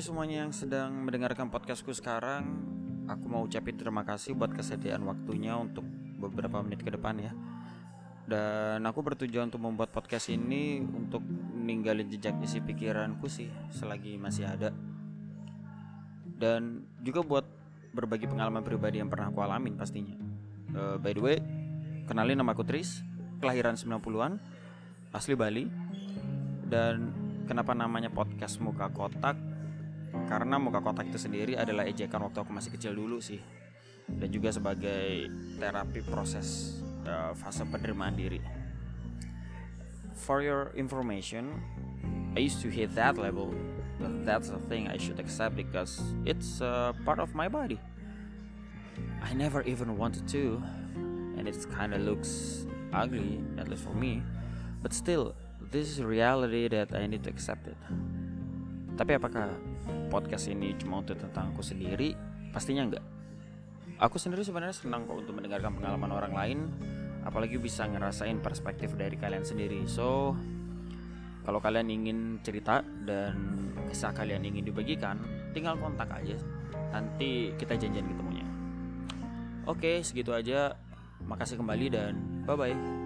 semuanya yang sedang mendengarkan podcastku sekarang. Aku mau ucapin terima kasih buat kesediaan waktunya untuk beberapa menit ke depan ya. Dan aku bertujuan untuk membuat podcast ini Untuk ninggalin jejak isi pikiranku sih Selagi masih ada. Dan juga buat berbagi pengalaman pribadi yang pernah aku alamin pastinya. Uh, By the way, kenalin nama aku Tris Kelahiran 90-an Asli Bali. Dan kenapa namanya podcast muka kotak karena muka kotak itu sendiri adalah ejekan waktu aku masih kecil dulu sih. Dan juga sebagai terapi proses uh, fase penerimaan diri. For your information I used to hate that level. But that's the thing I should accept because it's a part of my body. I never even wanted to and it kind of looks ugly at least for me. But still this is reality that I need to accept it tapi apakah podcast ini cuma untuk tentang aku sendiri? Pastinya enggak. Aku sendiri sebenarnya senang kok untuk mendengarkan pengalaman orang lain, apalagi bisa ngerasain perspektif dari kalian sendiri. So, kalau kalian ingin cerita dan kisah kalian ingin dibagikan, tinggal kontak aja. Nanti kita janjian ketemunya. Oke, segitu aja. Makasih kembali dan bye bye.